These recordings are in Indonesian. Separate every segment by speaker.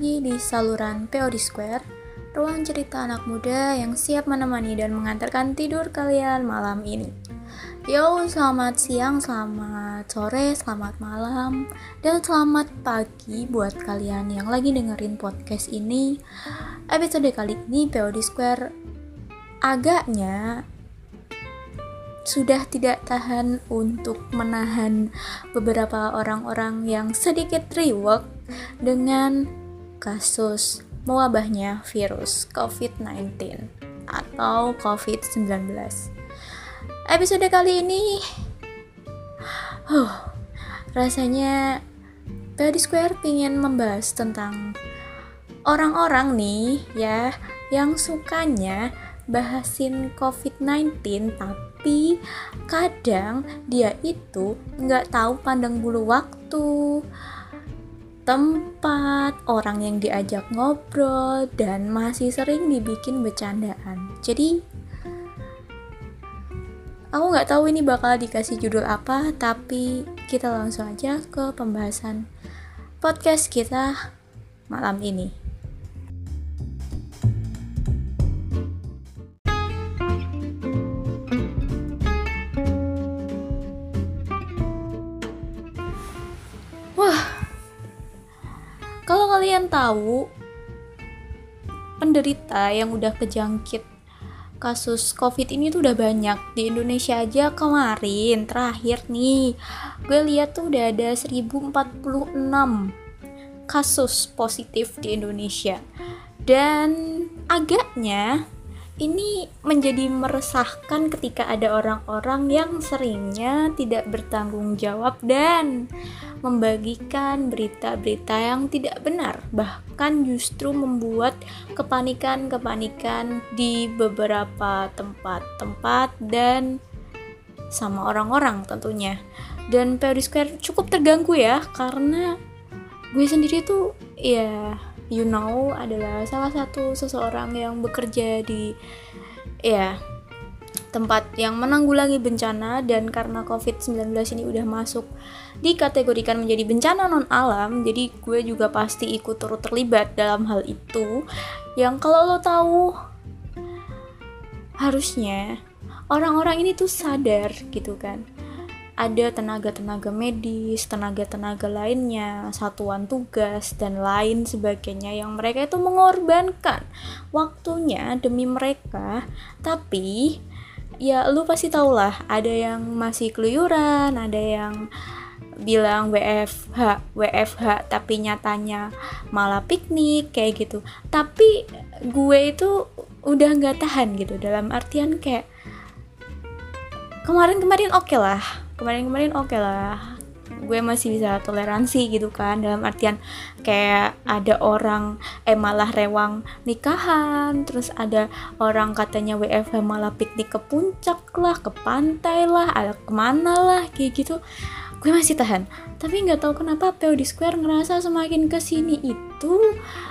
Speaker 1: lagi di saluran POD Square, ruang cerita anak muda yang siap menemani dan mengantarkan tidur kalian malam ini. Yo, selamat siang, selamat sore, selamat malam, dan selamat pagi buat kalian yang lagi dengerin podcast ini. Episode kali ini POD Square agaknya sudah tidak tahan untuk menahan beberapa orang-orang yang sedikit reward dengan kasus mewabahnya virus COVID-19 atau COVID-19. Episode kali ini huh, rasanya Body Square ingin membahas tentang orang-orang nih ya yang sukanya bahasin COVID-19 tapi kadang dia itu nggak tahu pandang bulu waktu tempat, orang yang diajak ngobrol, dan masih sering dibikin bercandaan. Jadi, aku nggak tahu ini bakal dikasih judul apa, tapi kita langsung aja ke pembahasan podcast kita malam ini. Kalian tahu penderita yang udah kejangkit kasus covid ini tuh udah banyak. Di Indonesia aja kemarin terakhir nih gue lihat tuh udah ada 1046 kasus positif di Indonesia. Dan agaknya ini menjadi meresahkan ketika ada orang-orang yang seringnya tidak bertanggung jawab dan membagikan berita-berita yang tidak benar, bahkan justru membuat kepanikan-kepanikan di beberapa tempat-tempat dan sama orang-orang tentunya. Dan Square cukup terganggu ya karena gue sendiri tuh ya you know adalah salah satu seseorang yang bekerja di ya tempat yang menanggulangi bencana dan karena COVID-19 ini udah masuk dikategorikan menjadi bencana non alam jadi gue juga pasti ikut turut terlibat dalam hal itu. Yang kalau lo tahu harusnya orang-orang ini tuh sadar gitu kan ada tenaga-tenaga medis, tenaga-tenaga lainnya, satuan tugas, dan lain sebagainya yang mereka itu mengorbankan waktunya demi mereka, tapi ya lu pasti tau lah ada yang masih keluyuran, ada yang bilang WFH, WFH tapi nyatanya malah piknik kayak gitu. Tapi gue itu udah nggak tahan gitu dalam artian kayak kemarin-kemarin oke okay lah kemarin-kemarin oke okay lah. Gue masih bisa toleransi gitu kan dalam artian kayak ada orang eh malah rewang nikahan terus ada orang katanya WFH malah piknik ke puncak lah ke pantai lah ada ke mana lah kayak gitu gue masih tahan. Tapi nggak tahu kenapa POD Square ngerasa semakin ke sini itu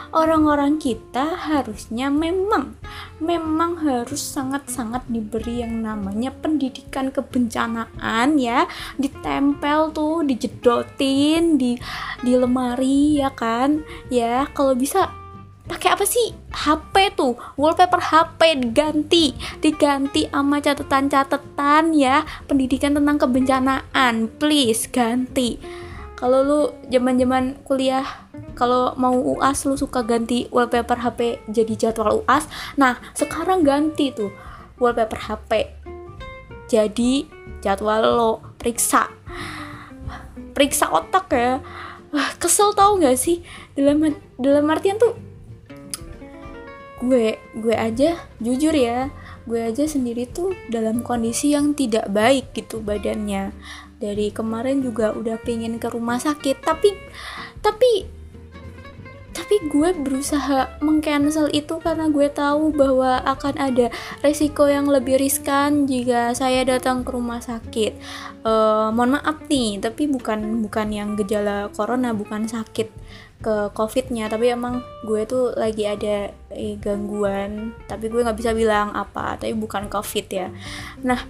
Speaker 1: orang-orang kita harusnya memang memang harus sangat-sangat diberi yang namanya pendidikan kebencanaan ya. Ditempel tuh dijedotin di di lemari ya kan? Ya kalau bisa pakai apa sih? HP tuh. Wallpaper HP diganti. Diganti sama catatan-catatan ya. Pendidikan tentang kebencanaan. Please ganti. Kalau lu zaman-zaman kuliah kalau mau UAS lu suka ganti wallpaper HP jadi jadwal UAS nah sekarang ganti tuh wallpaper HP jadi jadwal lo. Periksa. Periksa otak ya. Kesel tau gak sih? Dalam dalam artian tuh gue gue aja jujur ya gue aja sendiri tuh dalam kondisi yang tidak baik gitu badannya dari kemarin juga udah pengen ke rumah sakit tapi tapi tapi gue berusaha mengcancel itu karena gue tahu bahwa akan ada resiko yang lebih riskan jika saya datang ke rumah sakit. Uh, mohon maaf nih, tapi bukan bukan yang gejala corona, bukan sakit ke covidnya tapi emang gue tuh lagi ada eh, gangguan tapi gue nggak bisa bilang apa tapi bukan covid ya nah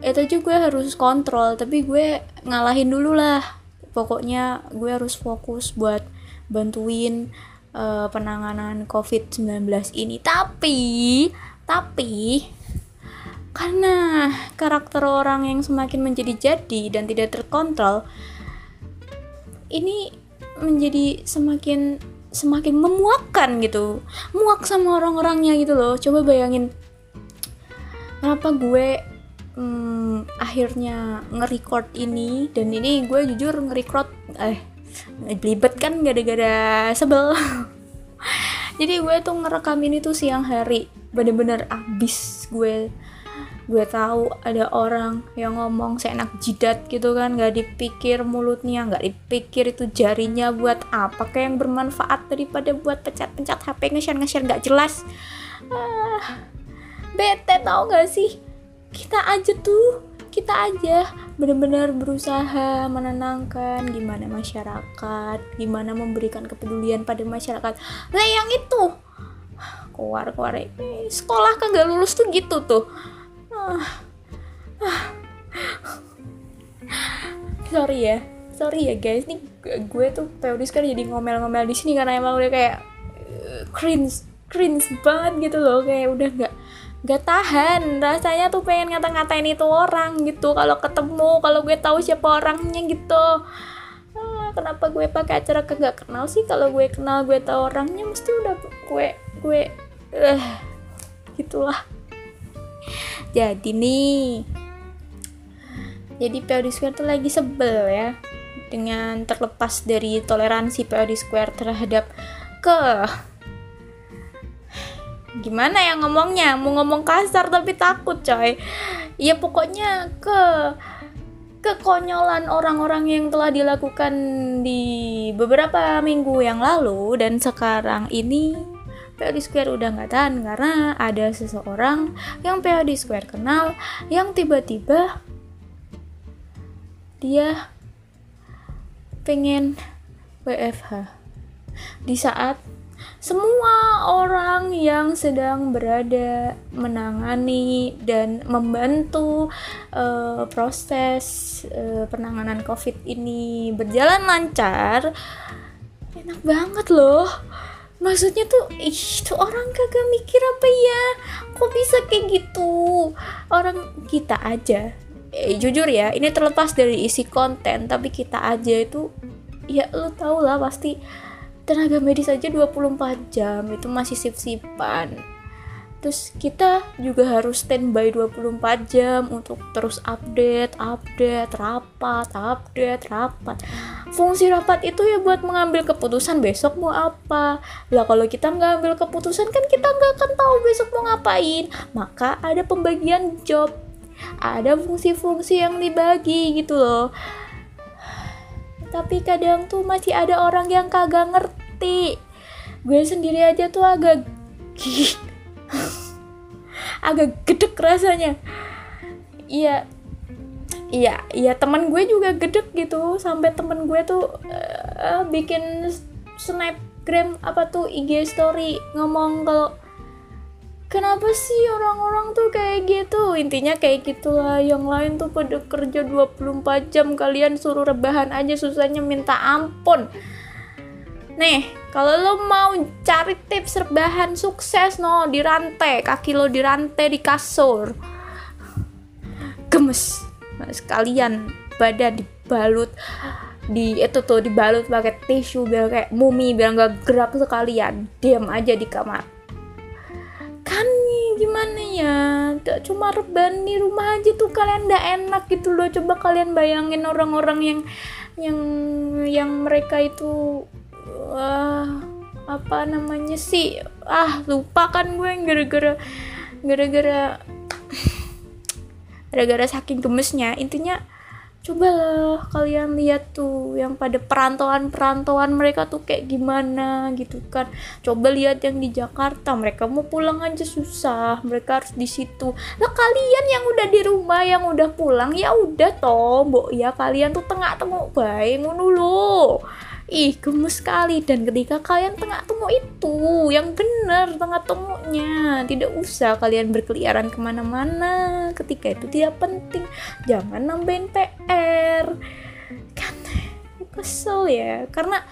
Speaker 1: itu juga harus kontrol tapi gue ngalahin dulu lah pokoknya gue harus fokus buat bantuin uh, penanganan COVID-19 ini. Tapi, tapi karena karakter orang yang semakin menjadi jadi dan tidak terkontrol, ini menjadi semakin semakin memuakkan gitu. Muak sama orang-orangnya gitu loh. Coba bayangin kenapa gue hmm, akhirnya nge-record ini? Dan ini gue jujur nge-record eh belibet kan gara-gara sebel. Jadi gue tuh ngerekam ini tuh siang hari. Bener-bener abis gue gue tahu ada orang yang ngomong seenak jidat gitu kan nggak dipikir mulutnya nggak dipikir itu jarinya buat apa kayak yang bermanfaat daripada buat pencet-pencet HP nge-share nge-share nggak jelas. Ah, bete tau gak sih? Kita aja tuh kita aja benar-benar berusaha menenangkan gimana masyarakat gimana memberikan kepedulian pada masyarakat. Nah yang itu keluar keluar sekolah kan gak lulus tuh gitu tuh sorry ya sorry ya guys. Nih gue tuh periodis kan jadi ngomel-ngomel di sini karena emang udah kayak uh, cringe cringe banget gitu loh. Kayak udah nggak nggak tahan. Rasanya tuh pengen ngata-ngatain itu orang gitu. Kalau ketemu kalau gue tahu siapa orangnya gitu. Ah, kenapa gue pakai acara ke nggak kenal sih? Kalau gue kenal gue tahu orangnya mesti udah gue gue uh, gitulah jadi nih. Jadi POD Square tuh lagi sebel ya dengan terlepas dari toleransi POD Square terhadap ke gimana ya ngomongnya? Mau ngomong kasar tapi takut coy. Ya pokoknya ke kekonyolan orang-orang yang telah dilakukan di beberapa minggu yang lalu dan sekarang ini POD Square udah nggak tahan karena ada seseorang yang POD Square kenal yang tiba-tiba dia pengen WFH di saat semua orang yang sedang berada menangani dan membantu uh, proses uh, penanganan COVID ini berjalan lancar, enak banget loh maksudnya tuh ih tuh orang kagak mikir apa ya? Kok bisa kayak gitu? Orang kita aja. Eh, jujur ya ini terlepas dari isi konten tapi kita aja itu ya lo tau lah pasti tenaga medis aja 24 jam itu masih sip-sipan terus kita juga harus standby 24 jam untuk terus update, update, rapat, update, rapat. Fungsi rapat itu ya buat mengambil keputusan besok mau apa. Lah kalau kita nggak ambil keputusan kan kita nggak akan tahu besok mau ngapain. Maka ada pembagian job, ada fungsi-fungsi yang dibagi gitu loh. Tapi kadang tuh masih ada orang yang kagak ngerti. Gue sendiri aja tuh agak agak gedek rasanya. Iya. Iya iya teman gue juga gedek gitu. Sampai temen gue tuh uh, bikin snapgram apa tuh IG story ngomong kalau kenapa sih orang-orang tuh kayak gitu? Intinya kayak gitulah. Yang lain tuh pada kerja 24 jam kalian suruh rebahan aja susahnya minta ampun. Nih, kalau lo mau cari tips rebahan sukses no di rantai, kaki lo di rantai di kasur. Gemes. Sekalian badan dibalut. Di itu tuh dibalut pakai tisu biar kayak mumi biar nggak gerak sekalian. Diam aja di kamar. Kan gimana ya? Cuma rebahan di rumah aja tuh kalian ndak enak gitu loh. Coba kalian bayangin orang-orang yang yang yang mereka itu wah apa namanya sih? Ah lupa kan gue gara-gara gara-gara gara-gara saking gemesnya. Intinya coba lah kalian lihat tuh yang pada perantauan-perantauan mereka tuh kayak gimana gitu kan. Coba lihat yang di Jakarta mereka mau pulang aja susah. Mereka harus di situ. Lah kalian yang udah di rumah yang udah pulang ya udah toh mbok. Ya kalian tuh tengah tengok baik ngono loh ih gemes sekali. Dan ketika kalian tengah temu itu yang benar tengah temunya tidak usah kalian berkeliaran ke mana-mana. Ketika itu tidak penting. Jangan nambahin PR kan kesel ya. Karena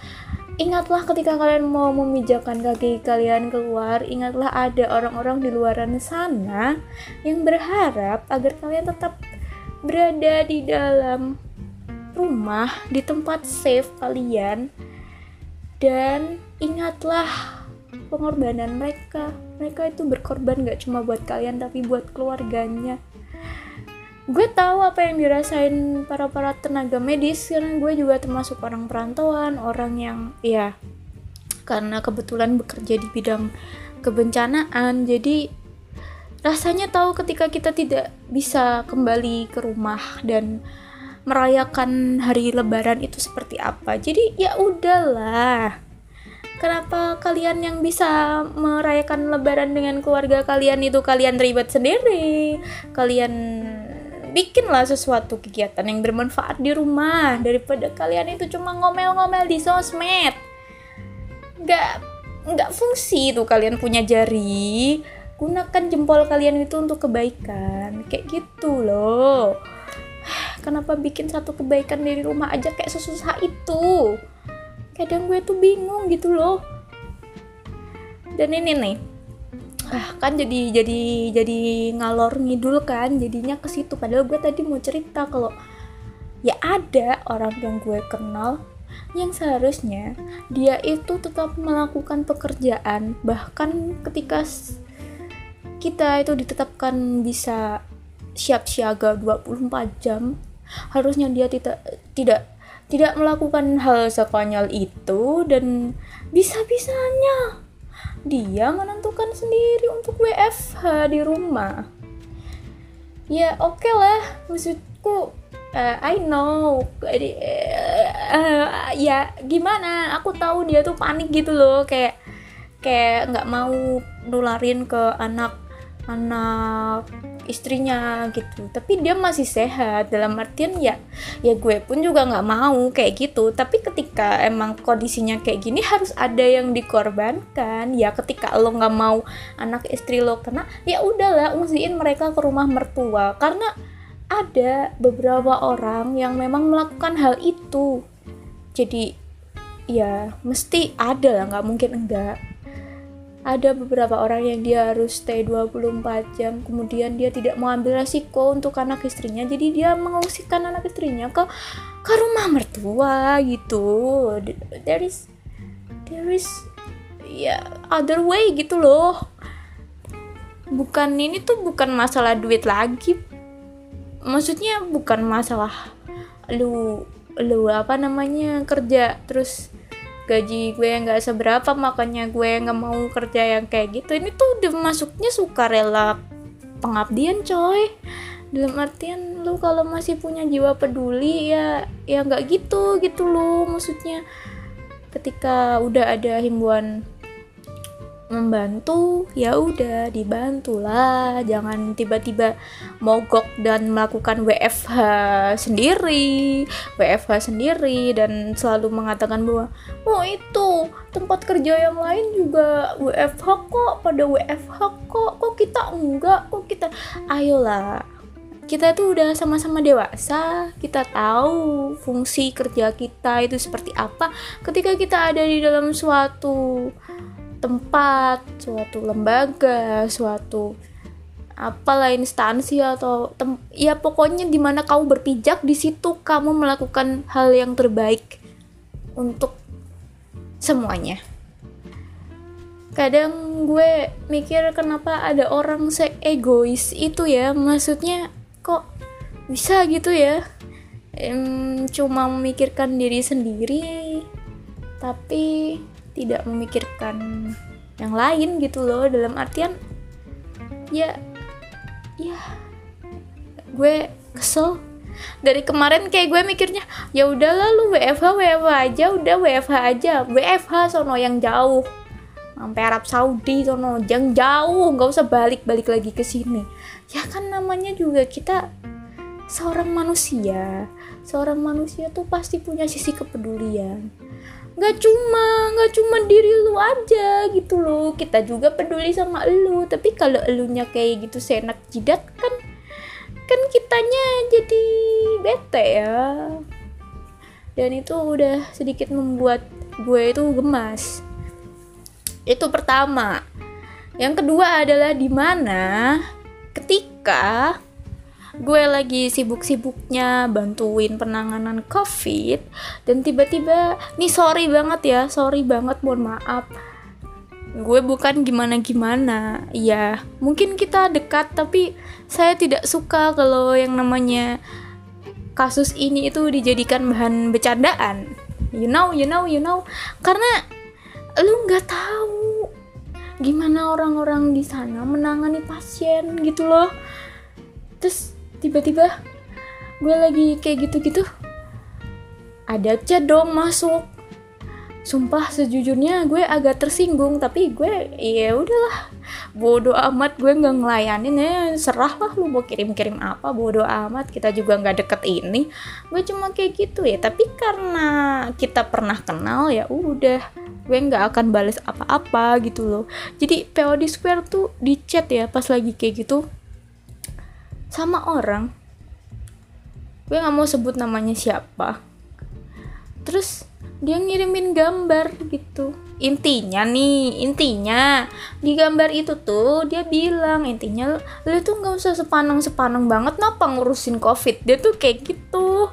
Speaker 1: ingatlah ketika kalian mau memijakan kaki kalian keluar, ingatlah ada orang-orang di luar sana yang berharap agar kalian tetap berada di dalam rumah, di tempat safe kalian. Dan ingatlah pengorbanan mereka. Mereka itu berkorban gak cuma buat kalian tapi buat keluarganya gue tahu apa yang dirasain para para tenaga medis karena gue juga termasuk orang perantauan orang yang ya karena kebetulan bekerja di bidang kebencanaan jadi rasanya tahu ketika kita tidak bisa kembali ke rumah dan merayakan hari lebaran itu seperti apa. Jadi ya udahlah. Kenapa kalian yang bisa merayakan lebaran dengan keluarga kalian itu kalian ribet sendiri? Kalian bikinlah sesuatu kegiatan yang bermanfaat di rumah daripada kalian itu cuma ngomel-ngomel di sosmed. Nggak nggak fungsi tuh kalian punya jari. Gunakan jempol kalian itu untuk kebaikan. Kayak gitu loh kenapa bikin satu kebaikan dari rumah aja kayak sesusah itu? Kadang gue tuh bingung gitu loh. Dan ini nih ah kan jadi jadi jadi ngalor ngidul kan jadinya ke situ. Padahal gue tadi mau cerita kalau ya ada orang yang gue kenal yang seharusnya dia itu tetap melakukan pekerjaan bahkan ketika kita itu ditetapkan bisa siap siaga 24 jam harusnya dia tidak tidak tidak melakukan hal sekonyol itu dan bisa-bisanya. Dia menentukan sendiri untuk WFH di rumah. Ya oke okay lah maksudku uh, I know. Uh, uh, ya gimana? Aku tahu dia tuh panik gitu loh kayak kayak nggak mau nularin ke anak anak istrinya gitu. Tapi dia masih sehat. Dalam artian ya ya gue pun juga nggak mau kayak gitu. Tapi ketika emang kondisinya kayak gini harus ada yang dikorbankan. Ya ketika lo nggak mau anak istri lo kena ya udahlah ungsiin mereka ke rumah mertua. Karena ada beberapa orang yang memang melakukan hal itu. Jadi ya mesti ada lah nggak mungkin enggak ada beberapa orang yang dia harus stay 24 jam kemudian dia tidak mau ambil resiko untuk anak istrinya jadi dia mengungsikan anak istrinya ke ke rumah mertua gitu. There is there is ya yeah, other way gitu loh. Bukan ini tuh bukan masalah duit lagi. Maksudnya bukan masalah lu lu apa namanya kerja terus gaji gue yang gak seberapa makanya gue nggak mau kerja yang kayak gitu. Ini tuh udah masuknya sukarela pengabdian coy. Dalam artian lu kalau masih punya jiwa peduli ya ya nggak gitu gitu lo maksudnya. Ketika udah ada himbauan membantu ya udah dibantulah jangan tiba-tiba mogok dan melakukan WFH sendiri WFH sendiri dan selalu mengatakan bahwa oh itu tempat kerja yang lain juga WFH kok pada WFH kok kok kita enggak kok kita ayolah kita tuh udah sama-sama dewasa, kita tahu fungsi kerja kita itu seperti apa. Ketika kita ada di dalam suatu tempat, suatu lembaga, suatu apalah instansi atau tem ya pokoknya di mana kamu berpijak di situ kamu melakukan hal yang terbaik untuk semuanya. Kadang gue mikir kenapa ada orang se egois itu ya, maksudnya kok bisa gitu ya, ehm, cuma memikirkan diri sendiri, tapi tidak memikirkan yang lain gitu loh dalam artian ya ya gue kesel. Dari kemarin kayak gue mikirnya ya udahlah lu WFH WFH aja udah WFH aja. WFH sono yang jauh. Sampai Arab Saudi sono yang jauh nggak usah balik balik lagi ke sini. Ya kan namanya juga kita seorang manusia. Seorang manusia tuh pasti punya sisi kepedulian nggak cuma nggak cuma diri lu aja gitu loh. Kita juga peduli sama lu. Tapi kalau elunya kayak gitu seenak jidat kan kan kitanya jadi bete ya. Dan itu udah sedikit membuat gue itu gemas. Itu pertama. Yang kedua adalah di mana ketika gue lagi sibuk-sibuknya bantuin penanganan covid dan tiba-tiba nih sorry banget ya sorry banget mohon maaf. Gue bukan gimana-gimana ya mungkin kita dekat tapi saya tidak suka kalau yang namanya kasus ini itu dijadikan bahan bercandaan. You know you know you know. Karena lu nggak tahu gimana orang-orang di sana menangani pasien gitu loh. Terus tiba-tiba gue lagi kayak gitu-gitu. Ada chat dong masuk. Sumpah sejujurnya gue agak tersinggung tapi gue ya udahlah. Bodoh amat gue nggak ngelayanin ya. Serah lah lu mau kirim-kirim apa bodoh amat. Kita juga nggak deket ini. Gue cuma kayak gitu ya. Tapi karena kita pernah kenal ya udah. Gue nggak akan balas apa-apa gitu loh. Jadi POD Square tuh di chat ya pas lagi kayak gitu sama orang. Gue nggak mau sebut namanya siapa. Terus dia ngirimin gambar gitu. Intinya nih intinya di gambar itu tuh dia bilang intinya lu tuh nggak usah sepaneng sepaneng banget napa ngurusin covid? Dia tuh kayak gitu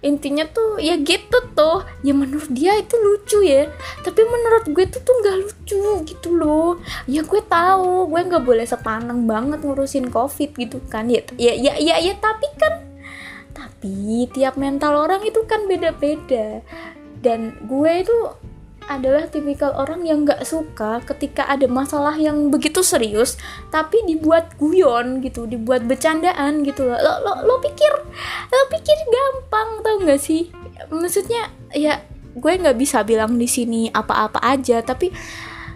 Speaker 1: intinya tuh ya gitu tuh ya menurut dia itu lucu ya. Tapi menurut gue tuh tuh nggak lucu gitu loh. Ya gue tahu gue nggak boleh sepaneng banget ngurusin covid gitu kan. Ya ya ya ya, ya tapi kan tapi tiap mental orang itu kan beda-beda. Dan gue itu adalah tipikal orang yang gak suka ketika ada masalah yang begitu serius tapi dibuat guyon gitu dibuat bercandaan gitu loh. Lo lo, lo pikir lo pikir gampang tau gak sih? Maksudnya ya gue nggak bisa bilang di sini apa-apa aja tapi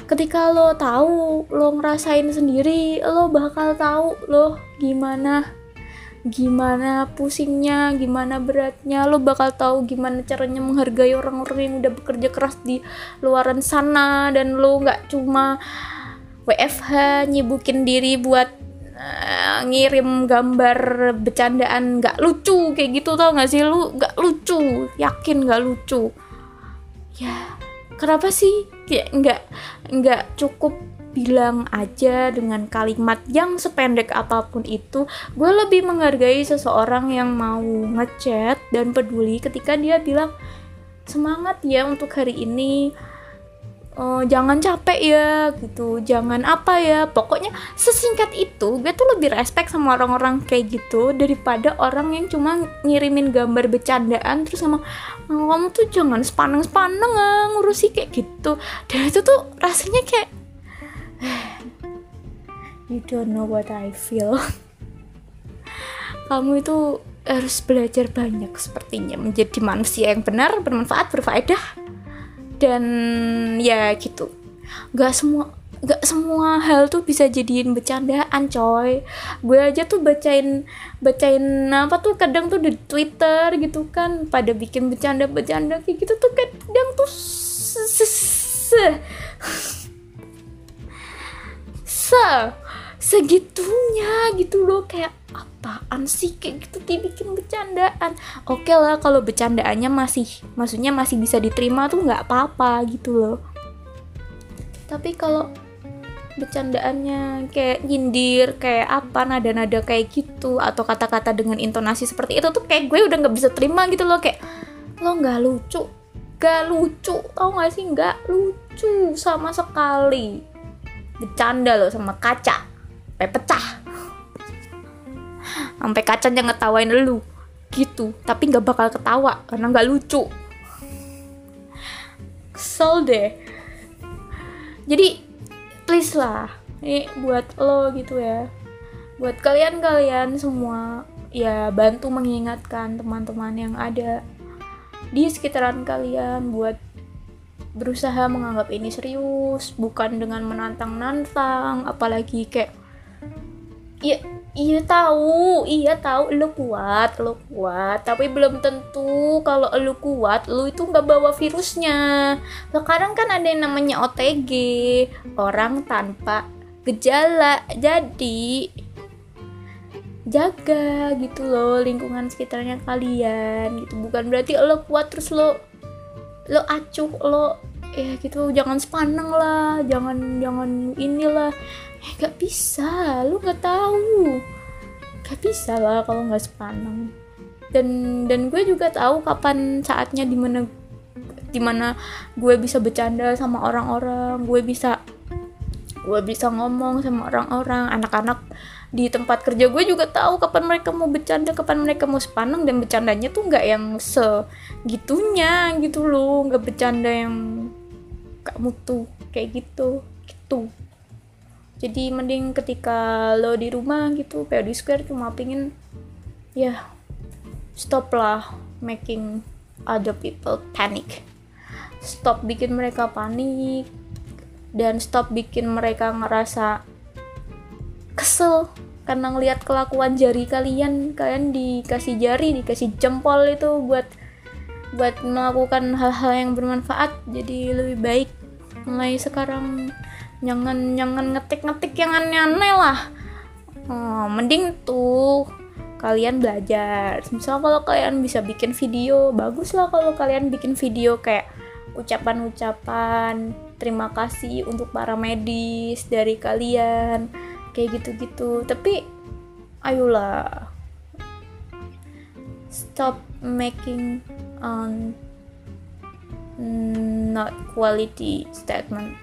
Speaker 1: ketika lo tahu lo ngerasain sendiri lo bakal tahu lo gimana gimana pusingnya, gimana beratnya, lo bakal tahu gimana caranya menghargai orang-orang yang udah bekerja keras di luaran sana dan lo nggak cuma WFH nyibukin diri buat uh, ngirim gambar bercandaan nggak lucu kayak gitu tau gak sih? Lu nggak lucu yakin nggak lucu? Ya kenapa sih? Kayak nggak nggak cukup bilang aja dengan kalimat yang sependek apa pun itu gue lebih menghargai seseorang yang mau ngechat dan peduli ketika dia bilang semangat ya untuk hari ini. Uh, jangan capek ya gitu. Jangan apa ya. Pokoknya sesingkat itu gue tuh lebih respect sama orang-orang kayak gitu daripada orang yang cuma ngirimin gambar bercandaan terus sama kamu tuh jangan sepaneng-sepaneng ah, ngurusi kayak gitu. Dan itu tuh rasanya kayak you don't know what I feel. Kamu itu harus belajar banyak sepertinya menjadi manusia yang benar bermanfaat berfaedah dan ya gitu. Gak semua gak semua hal tuh bisa jadiin bercandaan coy. Gue aja tuh bacain bacain apa tuh kadang tuh di twitter gitu kan pada bikin bercanda bercanda kayak gitu tuh kadang tuh se segitunya gitu loh kayak apaan sih? Kayak gitu dibikin bercandaan. Oke okay lah kalau bercandaannya masih maksudnya masih bisa diterima tuh nggak apa-apa gitu loh. Tapi kalau bercandaannya kayak nyindir kayak apa nada-nada kayak gitu atau kata-kata dengan intonasi seperti itu tuh kayak gue udah nggak bisa terima gitu loh. Kayak lo nggak lucu gak lucu tau gak sih? Nggak lucu sama sekali bercanda loh sama kaca. Sampai pecah. Sampai kacanya ngetawain lu. Gitu. Tapi nggak bakal ketawa karena nggak lucu. Kesel deh. Jadi please lah. Ini buat lo gitu ya. Buat kalian-kalian semua ya bantu mengingatkan teman-teman yang ada di sekitaran kalian buat berusaha menganggap ini serius bukan dengan menantang-nantang apalagi kayak iya iya tahu iya tahu lu kuat lu kuat tapi belum tentu kalau lu kuat lu itu nggak bawa virusnya. Sekarang kan ada yang namanya OTG orang tanpa gejala jadi jaga gitu loh lingkungan sekitarnya kalian gitu. Bukan berarti lo kuat terus lo lo acuh lo ya gitu jangan sepaneng lah jangan jangan inilah. Eh gak bisa lu nggak tahu. Gak bisa lah kalau nggak sepaneng. Dan dan gue juga tahu kapan saatnya di mana di mana gue bisa bercanda sama orang-orang gue bisa gue bisa ngomong sama orang-orang anak-anak di tempat kerja gue juga tahu kapan mereka mau bercanda kapan mereka mau sepaneng dan bercandanya tuh nggak yang segitunya gitu loh. Nggak bercanda yang kamu tuh kayak gitu gitu. Jadi mending ketika lo di rumah gitu kayak di square cuma pingin ya stop lah making other people panic. Stop bikin mereka panik dan stop bikin mereka ngerasa kesel karena ngelihat kelakuan jari kalian. Kalian dikasih jari dikasih jempol itu buat buat melakukan hal-hal yang bermanfaat. Jadi lebih baik mulai sekarang. Jangan jangan ngetik-ngetik yang aneh-aneh lah. Oh, mending tuh kalian belajar. Misal kalau kalian bisa bikin video bagus lah kalau kalian bikin video kayak ucapan-ucapan. Terima kasih untuk para medis dari kalian kayak gitu-gitu. Tapi ayolah. Stop making um, not quality statement.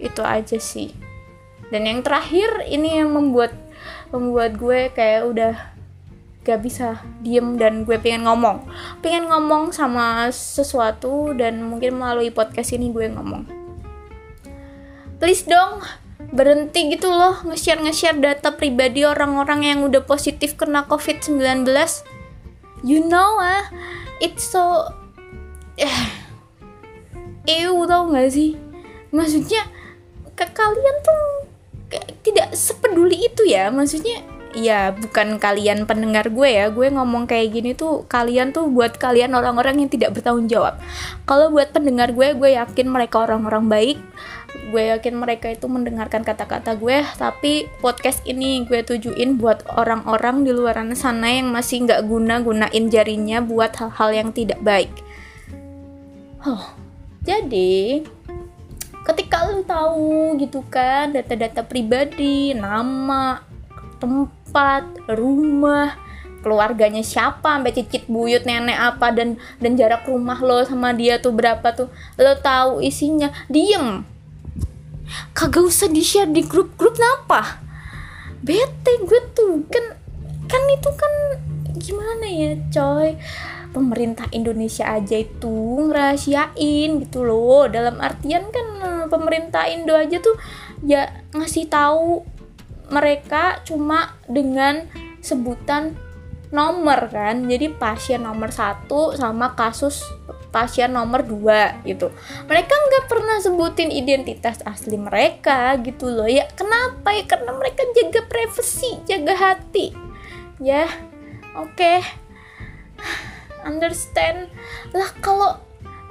Speaker 1: Itu aja sih. Dan yang terakhir ini yang membuat membuat gue kayak udah gak bisa diem dan gue pengen ngomong. Pengen ngomong sama sesuatu dan mungkin melalui podcast ini gue ngomong. Please dong berhenti gitu loh nge-share nge-share data pribadi orang-orang yang udah positif kena covid-19 you know ah it's so eh ew tau gak sih? Maksudnya ke kalian tuh tidak sepeduli itu ya maksudnya ya bukan kalian pendengar gue ya. Gue ngomong kayak gini tuh kalian tuh buat kalian orang-orang yang tidak bertanggung jawab. Kalau buat pendengar gue gue yakin mereka orang-orang baik. Gue yakin mereka itu mendengarkan kata-kata gue. Tapi podcast ini gue tujuin buat orang-orang di luar sana yang masih nggak guna gunain jarinya buat hal-hal yang tidak baik. Oh jadi ketika lo tahu gitu kan data-data pribadi nama tempat, rumah, keluarganya siapa, sampai cicit buyut nenek apa dan dan jarak rumah lo sama dia tuh berapa tuh. Lo tahu isinya. Diem. Kagak usah di-share di grup-grup kenapa? Bete gue tuh kan kan itu kan gimana ya coy pemerintah Indonesia aja itu ngerahasiain gitu loh dalam artian kan pemerintah Indo aja tuh ya ngasih tahu mereka cuma dengan sebutan nomor kan? Jadi pasien nomor satu sama kasus pasien nomor dua gitu. Mereka nggak pernah sebutin identitas asli mereka gitu loh. Ya kenapa ya? Karena mereka jaga privasi jaga hati. Ya oke. Okay. understand. Lah kalau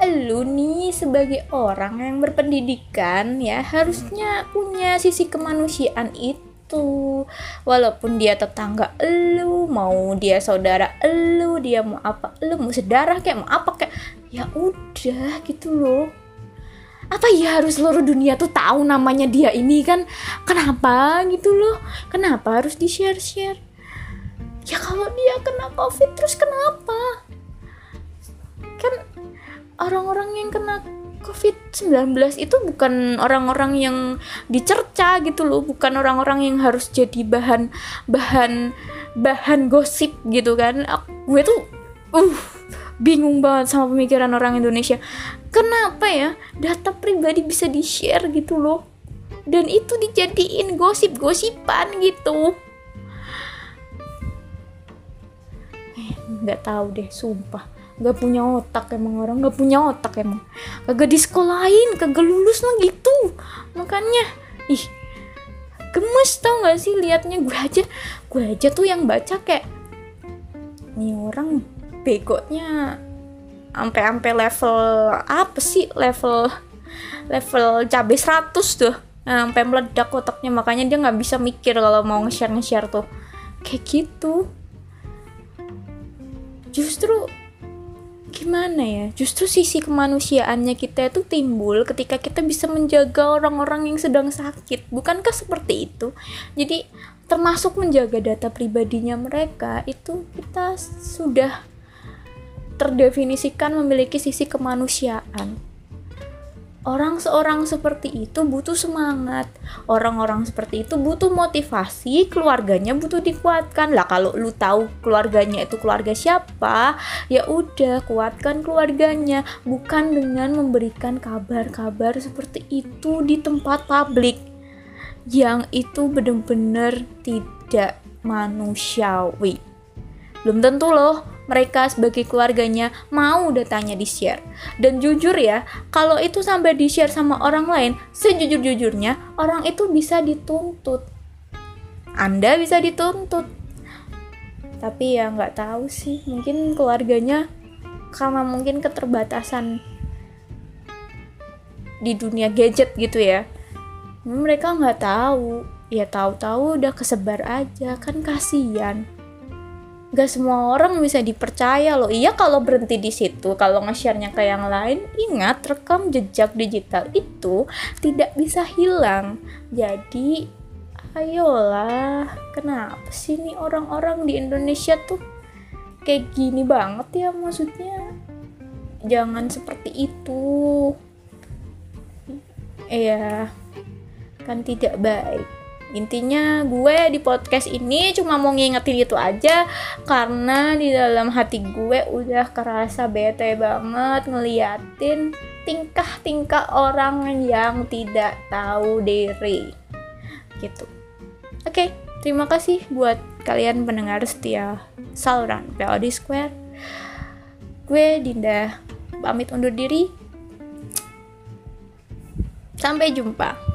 Speaker 1: lu nih sebagai orang yang berpendidikan ya harusnya punya sisi kemanusiaan itu gitu. Walaupun dia tetangga elu mau dia saudara elu dia mau apa elu mau sedarah kayak mau apa kayak ya udah gitu loh. Apa ya harus seluruh dunia tuh tahu namanya dia ini kan? Kenapa gitu loh? Kenapa harus di share share ya kalau dia kena covid terus kenapa? Kan orang-orang yang kena COVID-19 itu bukan orang-orang yang dicerca gitu loh, bukan orang-orang yang harus jadi bahan bahan bahan gosip gitu kan. Gue tuh uh bingung banget sama pemikiran orang Indonesia. Kenapa ya data pribadi bisa di-share gitu loh? Dan itu dijadiin gosip-gosipan gitu. Eh, nggak tahu deh, sumpah gak punya otak emang orang gak punya otak emang. Kagak di sekolahin kagak lulus lah gitu. Makanya ih gemes tau gak sih liatnya? Gue aja gue aja tuh yang baca kayak nih orang begonya ampe-ampe level apa sih? Level level cabai 100 tuh. Sampai meledak otaknya makanya dia nggak bisa mikir kalau mau nge-share nge-share tuh. Kayak gitu. Justru gimana ya? Justru sisi kemanusiaannya kita itu timbul ketika kita bisa menjaga orang-orang yang sedang sakit. Bukankah seperti itu? Jadi termasuk menjaga data pribadinya mereka itu kita sudah terdefinisikan memiliki sisi kemanusiaan Orang seorang seperti itu butuh semangat. Orang-orang seperti itu butuh motivasi, keluarganya butuh dikuatkan. Lah kalau lu tahu keluarganya itu keluarga siapa, ya udah kuatkan keluarganya, bukan dengan memberikan kabar-kabar seperti itu di tempat publik. Yang itu benar-benar tidak manusiawi. Belum tentu loh mereka sebagai keluarganya mau datanya di-share. Dan jujur ya, kalau itu sampai di-share sama orang lain, sejujur-jujurnya orang itu bisa dituntut. Anda bisa dituntut. Tapi ya nggak tahu sih, mungkin keluarganya karena mungkin keterbatasan di dunia gadget gitu ya. Mereka nggak tahu, ya tahu-tahu udah kesebar aja, kan kasihan gak semua orang bisa dipercaya loh. Iya kalau berhenti di situ kalau nge-share-nya ke yang lain ingat rekam jejak digital itu tidak bisa hilang. Jadi ayolah kenapa sih nih orang-orang di Indonesia tuh kayak gini banget ya maksudnya? Jangan seperti itu. Iya kan tidak baik intinya gue di podcast ini cuma mau ngingetin itu aja karena di dalam hati gue udah kerasa bete banget ngeliatin tingkah-tingkah orang yang tidak tahu diri. Gitu. Oke okay, terima kasih buat kalian pendengar setia saluran POD Square. Gue Dinda pamit undur diri. Sampai jumpa